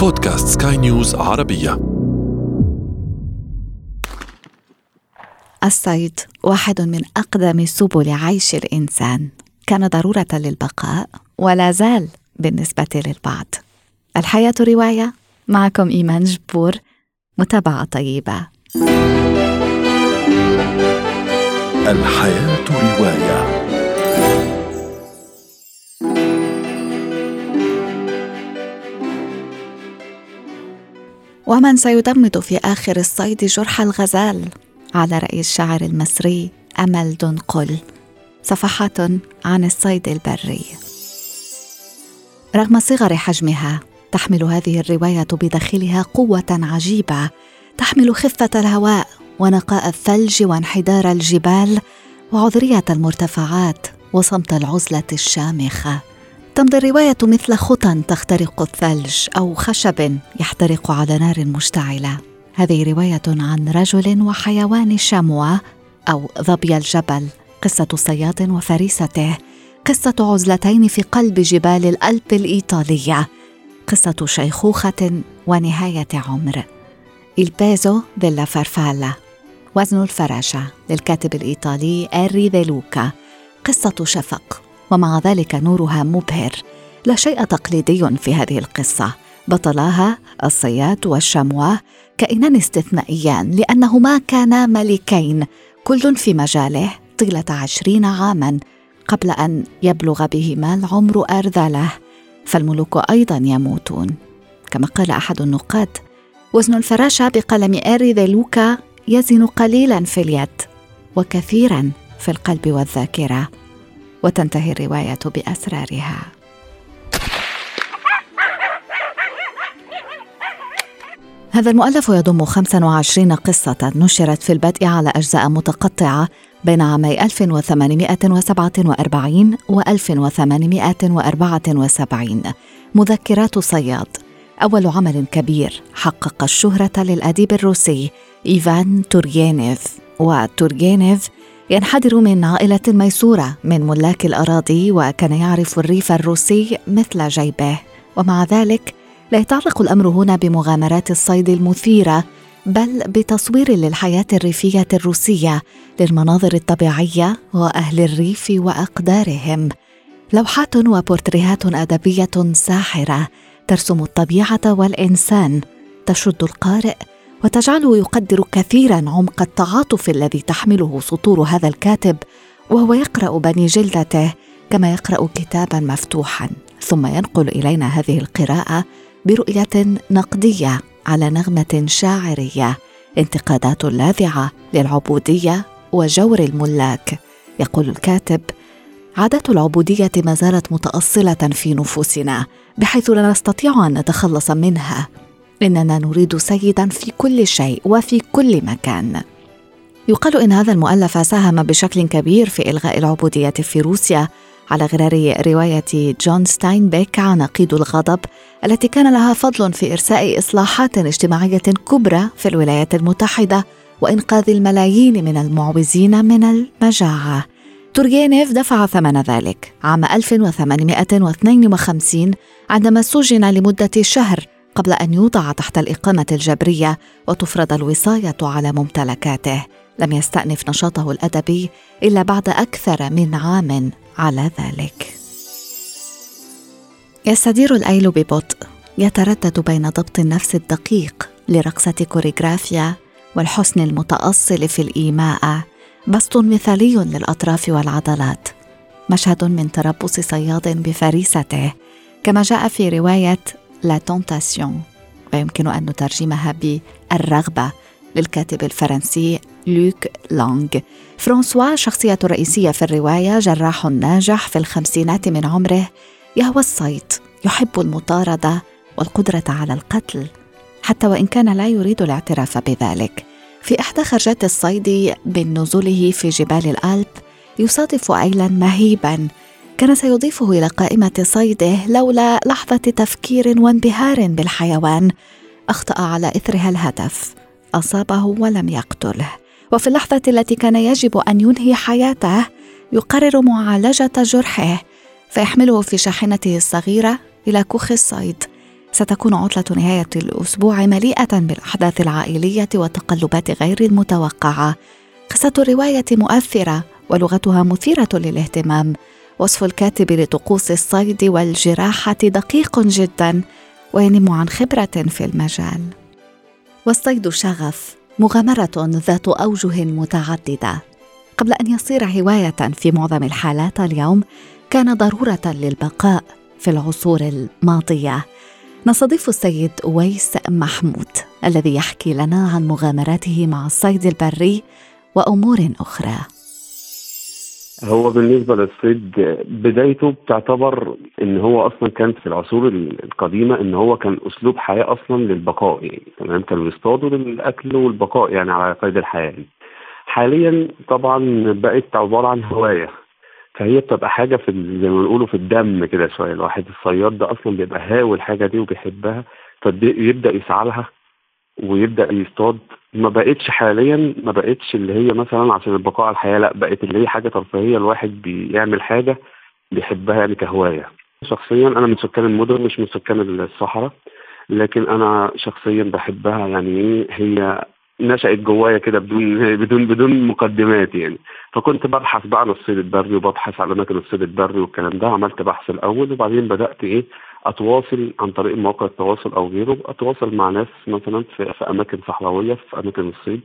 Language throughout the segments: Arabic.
بودكاست سكاي نيوز عربية. الصيد واحد من أقدم سبل عيش الإنسان. كان ضرورة للبقاء ولا زال بالنسبة للبعض. الحياة رواية. معكم إيمان جبور متابعة طيبة. الحياة رواية. ومن سيدمد في آخر الصيد جرح الغزال. على رأي الشاعر المصري أمل دنقل صفحات عن الصيد البري. رغم صغر حجمها تحمل هذه الرواية بداخلها قوة عجيبة. تحمل خفة الهواء ونقاء الثلج وانحدار الجبال وعذرية المرتفعات وصمت العزلة الشامخة. تمضي الرواية مثل خطى تخترق الثلج أو خشب يحترق على نار مشتعلة. هذه رواية عن رجل وحيوان شموة أو ظبي الجبل قصة صياد وفريسته قصة عزلتين في قلب جبال الألب الإيطالية قصة شيخوخة ونهاية عمر. البيزو ديلا فارفالا وزن الفراشة للكاتب الإيطالي إيري ديلوكا قصة شفق. ومع ذلك نورها مبهر. لا شيء تقليدي في هذه القصة. بطلاها الصياد والشمواه كائنان استثنائيان لأنهما كانا ملكين كل في مجاله طيلة عشرين عاما قبل أن يبلغ بهما العمر أرذله. فالملوك أيضا يموتون. كما قال أحد النقاد وزن الفراشة بقلم إيري ذي لوكا يزن قليلا في اليد وكثيرا في القلب والذاكرة. وتنتهي الرواية بأسرارها. هذا المؤلف يضم 25 قصة نشرت في البدء على أجزاء متقطعة بين عامي 1847 و 1874 مذكرات صياد. أول عمل كبير حقق الشهرة للأديب الروسي إيفان تورجينيف. وتورجينيف ينحدر من عائلة ميسورة من ملاك الأراضي وكان يعرف الريف الروسي مثل جيبه. ومع ذلك لا يتعلق الأمر هنا بمغامرات الصيد المثيرة بل بتصوير للحياة الريفية الروسية للمناظر الطبيعية وأهل الريف وأقدارهم. لوحات وبورتريهات أدبية ساحرة ترسم الطبيعة والإنسان تشد القارئ وتجعله يقدر كثيرا عمق التعاطف الذي تحمله سطور هذا الكاتب وهو يقرأ بني جلدته كما يقرأ كتابا مفتوحا. ثم ينقل إلينا هذه القراءة برؤية نقدية على نغمة شاعرية انتقادات لاذعة للعبودية وجور الملاك. يقول الكاتب عادات العبودية ما زالت متأصلة في نفوسنا بحيث لا نستطيع أن نتخلص منها. إننا نريد سيدا في كل شيء وفي كل مكان. يقال إن هذا المؤلف ساهم بشكل كبير في إلغاء العبودية في روسيا على غرار رواية جون ستاينبيك عناقيد الغضب التي كان لها فضل في إرساء إصلاحات اجتماعية كبرى في الولايات المتحدة وإنقاذ الملايين من المعوزين من المجاعة. تورجينيف دفع ثمن ذلك. عام 1852 عندما سجن لمدة شهر قبل أن يوضع تحت الإقامة الجبرية وتفرض الوصاية على ممتلكاته. لم يستأنف نشاطه الأدبي إلا بعد أكثر من عام على ذلك. يستدير الليل ببطء. يتردد بين ضبط النفس الدقيق لرقصة كوريغرافيا والحسن المتأصل في الإيماء. بسط مثالي للأطراف والعضلات. مشهد من تربص صياد بفريسته كما جاء في رواية La Tentation ويمكن أن نترجمها بالرغبة للكاتب الفرنسي لوك لونغ فرانسوا شخصية رئيسية في الرواية جراح ناجح في الخمسينات من عمره. يهوى الصيد يحب المطاردة والقدرة على القتل حتى وإن كان لا يريد الاعتراف بذلك. في إحدى خرجات الصيد من نزوله في جبال الألب يصادف أيلا مهيبا كان سيضيفه إلى قائمة صيده لولا لحظة تفكير وانبهار بالحيوان. أخطأ على إثرها الهدف. أصابه ولم يقتله. وفي اللحظة التي كان يجب أن ينهي حياته يقرر معالجة جرحه فيحمله في شاحنته الصغيرة إلى كوخ الصيد. ستكون عطلة نهاية الأسبوع مليئة بالأحداث العائلية والتقلبات غير المتوقعة. قصة الرواية مؤثرة ولغتها مثيرة للاهتمام. وصف الكاتب لطقوس الصيد والجراحة دقيق جدا وينم عن خبرة في المجال. والصيد شغف مغامرة ذات أوجه متعددة. قبل أن يصير هواية في معظم الحالات اليوم كان ضرورة للبقاء في العصور الماضية. نستضيف السيد أويس محمود الذي يحكي لنا عن مغامراته مع الصيد البري وأمور أخرى. هو بالنسبة للصيد بدايته بتعتبر إن هو أصلا كانت في العصور القديمة إن هو كان أسلوب حياة أصلا للبقاء يعني. تمام؟ كانوا يصطادوا للأكل والبقاء يعني على قيد الحياة حاليا طبعا بقت عبارة عن هواية فهي بتبقى حاجة في زي ما بنقولوا في الدم كده شوية. الواحد الصياد ده أصلا بيبقى هاوي الحاجة دي وبيحبها فيبدا يسعى لها ويبدأ يصطاد. ما بقتش حاليا ما بقتش اللي هي مثلا عشان البقاء على الحياة لا بقت اللي هي حاجة ترفيهية. الواحد بيعمل حاجة بيحبها يعني كهواية. شخصيا أنا من سكان المدن مش من سكان الصحراء لكن أنا شخصيا بحبها. يعني هي نشأت جوايا كده بدون بدون بدون مقدمات يعني. فكنت ببحث بقى عن الصيد البري وببحث على أماكن الصيد البري والكلام ده. عملت بحث الأول وبعدين بدأت إيه أتواصل عن طريق مواقع التواصل أو غيره أتواصل مع ناس مثلا في, في أماكن صحراوية في أماكن الصيد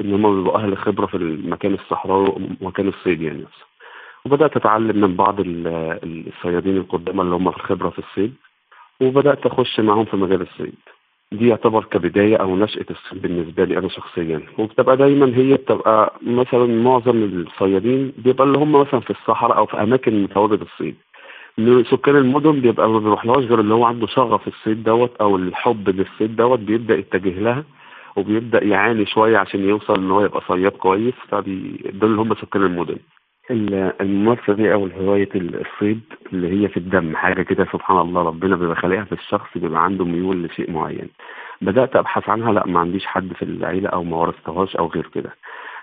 ان هم بيبقوا أهل خبرة في المكان الصحراوي ومكان الصيد يعني وبدأت أتعلم من بعض الصيادين القدامى اللي هم في الخبرة في الصيد وبدأت أخش معاهم في مجال الصيد. دي يعتبر كبداية أو نشأة الصيد بالنسبة لي أنا شخصيا. وبتبقى دايما هي بتبقى مثلا معظم الصيادين بيبقى اللي هم مثلا في الصحراء أو في أماكن متواجد الصيد. سكان المدن بيبقى ما بيروحلهاش غير اللي هو عنده شغف الصيد دوت أو الحب للصيد دوت بيبدأ يتجه لها وبيبدأ يعاني شوية عشان يوصل إن هو يبقى صياد كويس فدول اللي هم سكان المدن. الممارسة دي أو هواية الصيد اللي هي في الدم حاجة كده سبحان الله ربنا بيبقى خالقها في الشخص بيبقى عنده ميول لشيء معين. بدأت أبحث عنها لأ ما عنديش حد في العيلة أو ما ورثتهاش أو غير كده.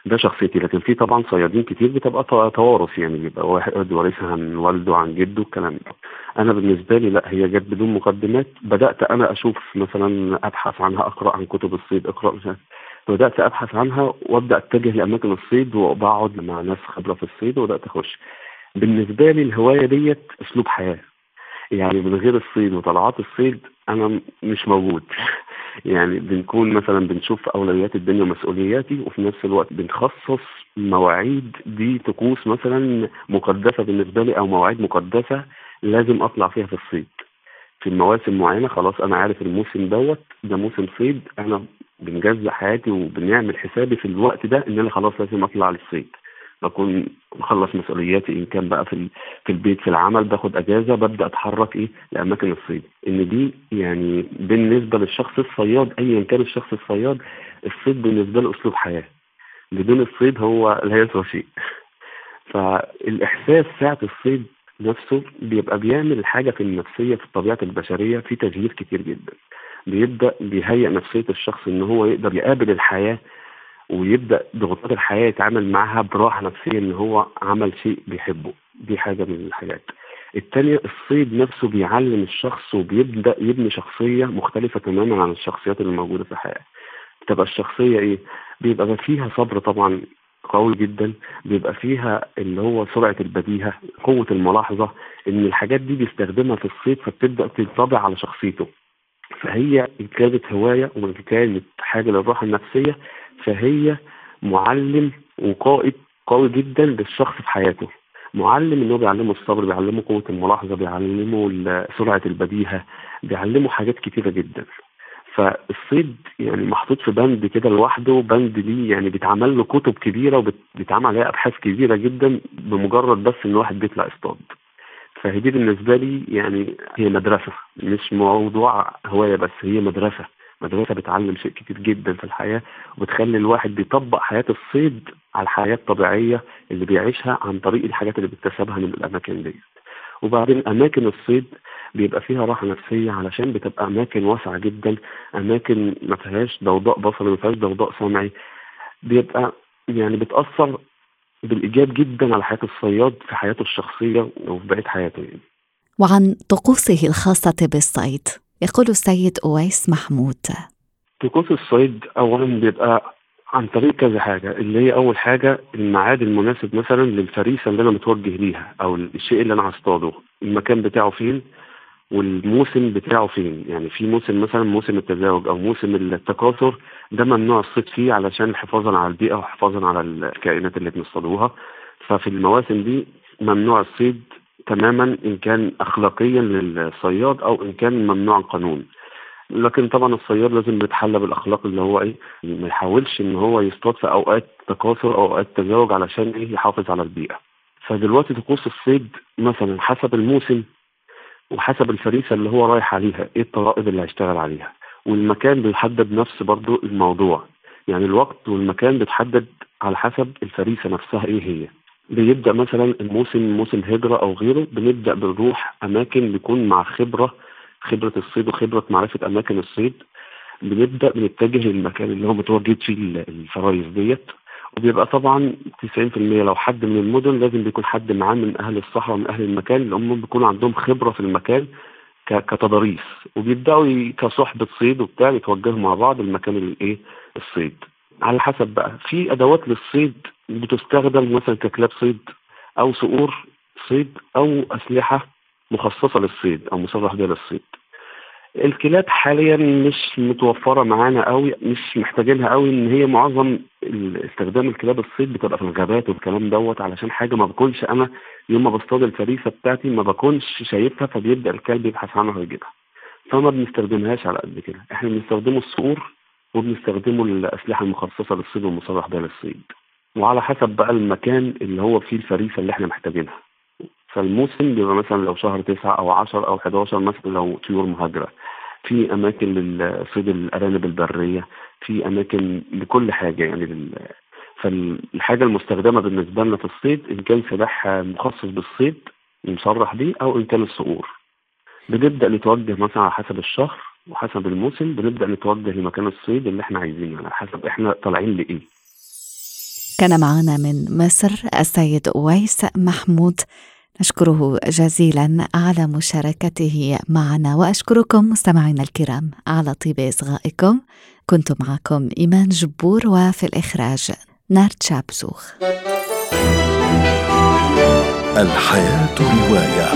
ده شخصيتي لكن في طبعا صيادين كتير بتبقى توارث يعني بيبقى واحد وارثها عن والده عن جده الكلام ده. أنا بالنسبة لي لا هي جت بدون مقدمات. بدأت أنا أشوف مثلا أبحث عنها أقرأ عن كتب الصيد أقرأ مش بدأت أبحث عنها وأبدأ أتجه لأماكن الصيد وبقعد مع ناس خبرة في الصيد وبدأت أخش. بالنسبة لي الهواية ديت أسلوب حياة. يعني من غير الصيد وطلعات الصيد أنا مش موجود. يعني بنكون مثلا بنشوف أولويات الدنيا ومسؤولياتي وفي نفس الوقت بنخصص مواعيد دي طقوس مثلا مقدسة بالنسبة لي أو مواعيد مقدسة لازم أطلع فيها في الصيد. في المواسم معينة خلاص أنا عارف الموسم دوت ده موسم صيد أنا بنجزء حياتي وبنعمل حسابي في الوقت ده إن أنا خلاص لازم أطلع للصيد. بكون مخلص مسؤولياتي إن كان بقى في في البيت في العمل باخد أجازة ببدأ أتحرك إيه لأماكن الصيد. إن دي يعني بالنسبة للشخص الصياد ايا كان الشخص الصياد الصيد بالنسبة له أسلوب حياة. بدون الصيد هو لا يسوى شيء. فالإحساس ساعة الصيد نفسه بيبقى بيعمل حاجة في النفسية في الطبيعه البشرية في تغيير كتير جدا. بيبدأ بيهيئ نفسية الشخص إن هو يقدر يقابل الحياة ويبدأ ضغوطات الحياة يتعامل معها براحة نفسية إن هو عمل شيء بيحبه. دي حاجة من الحاجات. التانية الصيد نفسه بيعلم الشخص وبيبدأ يبني شخصية مختلفة تماما عن الشخصيات اللي موجودة في الحياة. تبقى الشخصية إيه؟ بيبقى فيها صبر طبعا قوي جدا. بيبقى فيها اللي هو سرعة البديهة قوة الملاحظة إن الحاجات دي بيستخدمها في الصيد فبتبدأ تنطبع على شخصيته. فهي إن كانت هواية وإن كانت حاجة للراحة النفسية فهي معلم وقائد قوي جدا للشخص في حياته. معلم إن هو بيعلمه الصبر بيعلمه قوة الملاحظة بيعلمه سرعة البديهة بيعلمه حاجات كتيرة جدا. فالصيد يعني محطوط في بند كده لوحده بند ليه يعني بيتعمل له كتب كبيرة وبيتعمل عليها أبحاث كبيرة جدا بمجرد بس إن واحد بيطلع اصطاد فهي دي بالنسبة لي يعني هي مدرسة مش موضوع هواية بس هي مدرسة. مدرسة بتعلم شيء كتير جدا في الحياة وبتخلي الواحد بيطبق حياة الصيد على الحياة الطبيعية اللي بيعيشها عن طريق الحاجات اللي بيكتسبها من الأماكن دي. وبعدين أماكن الصيد بيبقى فيها راحة نفسية علشان بتبقى أماكن واسعة جدا أماكن ما فيهاش ضوضاء بصري ما فيهاش ضوضاء سمعي. بيبقى يعني بتأثر بالإيجاب جدا على حياة الصياد في حياته الشخصية وفي بقية حياته. يعني. وعن طقوسه الخاصة بالصيد يقول السيد أويس محمود. طقوس الصيد أولا بيبقى عن طريق كذا حاجة اللي هي أول حاجة الميعاد المناسب مثلا للفريسة اللي أنا متوجه ليها أو الشيء اللي أنا هصطاده المكان بتاعه فين؟ والموسم بتاعه فين؟ يعني في موسم مثلا موسم التزاوج أو موسم التكاثر ده ممنوع الصيد فيه علشان حفاظا على البيئة وحفاظا على الكائنات اللي بنصطادوها. ففي المواسم دي ممنوع الصيد تماما إن كان أخلاقيا للصياد أو إن كان ممنوع القانون. لكن طبعا الصياد لازم يتحلى بالأخلاق اللي هو إيه ما يحاولش إن هو يصطاد في أوقات تكاثر أو أوقات تزاوج علشان إيه يحافظ على البيئة. فدلوقتي طقوس الصيد مثلا حسب الموسم وحسب الفريسة اللي هو رايح عليها إيه الطرائب اللي هيشتغل عليها؟ والمكان بيحدد نفس برضو الموضوع. يعني الوقت والمكان بيتحدد على حسب الفريسة نفسها إيه هي. بيبدأ مثلا الموسم موسم هجرة أو غيره بنبدأ بنروح أماكن بيكون مع خبرة خبرة الصيد وخبرة معرفة أماكن الصيد. بنبدأ بنتجه للمكان اللي هو متواجد فيه الفرايز ديت. وبيبقى طبعا 90% لو حد من المدن لازم بيكون حد معاه من أهل الصحراء من أهل المكان اللي هم بيكونوا عندهم خبرة في المكان كتضاريس. وبيبدأوا كصحبة صيد وبتاع يتوجهوا مع بعض المكان الايه الصيد. على حسب بقى. في أدوات للصيد بتستخدم مثلا ككلاب صيد أو صقور صيد أو أسلحة مخصصة للصيد أو مصرح بها للصيد. الكلاب حاليا مش متوفرة معانا قوي مش محتاجينها قوي إن هي معظم استخدام الكلاب الصيد بتبقى في الغابات والكلام دوت علشان حاجة ما بكونش أنا يوم ما بصطاد الفريسة بتاعتي ما بكونش شايفها فبيبدأ الكلب يبحث عنها ويجيبها. فما بنستخدمهاش على قد كده. إحنا بنستخدمه الصقور وبنستخدمه الأسلحة المخصصة للصيد والمصرح بها للصيد وعلى حسب بقى المكان اللي هو فيه الفريسة اللي إحنا محتاجينها. فالموسم بيبقى مثلا لو شهر تسعة أو عشر أو 11 مثلا لو طيور مهاجرة. في أماكن للصيد الأرانب البرية في أماكن لكل حاجة يعني لل... فالحاجة المستخدمة بالنسبة لنا في الصيد إن كان سلاح مخصص بالصيد مصرح بيه أو إن كان الصقور. بنبدأ نتوجه مثلا على حسب الشهر وحسب الموسم بنبدأ نتوجه لمكان الصيد اللي إحنا عايزينه على حسب إحنا طالعين لإيه. كان معنا من مصر السيد أويس محمود نشكره جزيلا على مشاركته معنا وأشكركم مستمعينا الكرام على طيب إصغائكم. كنت معكم إيمان جبور وفي الإخراج نارت شابسوخ الحياة رواية.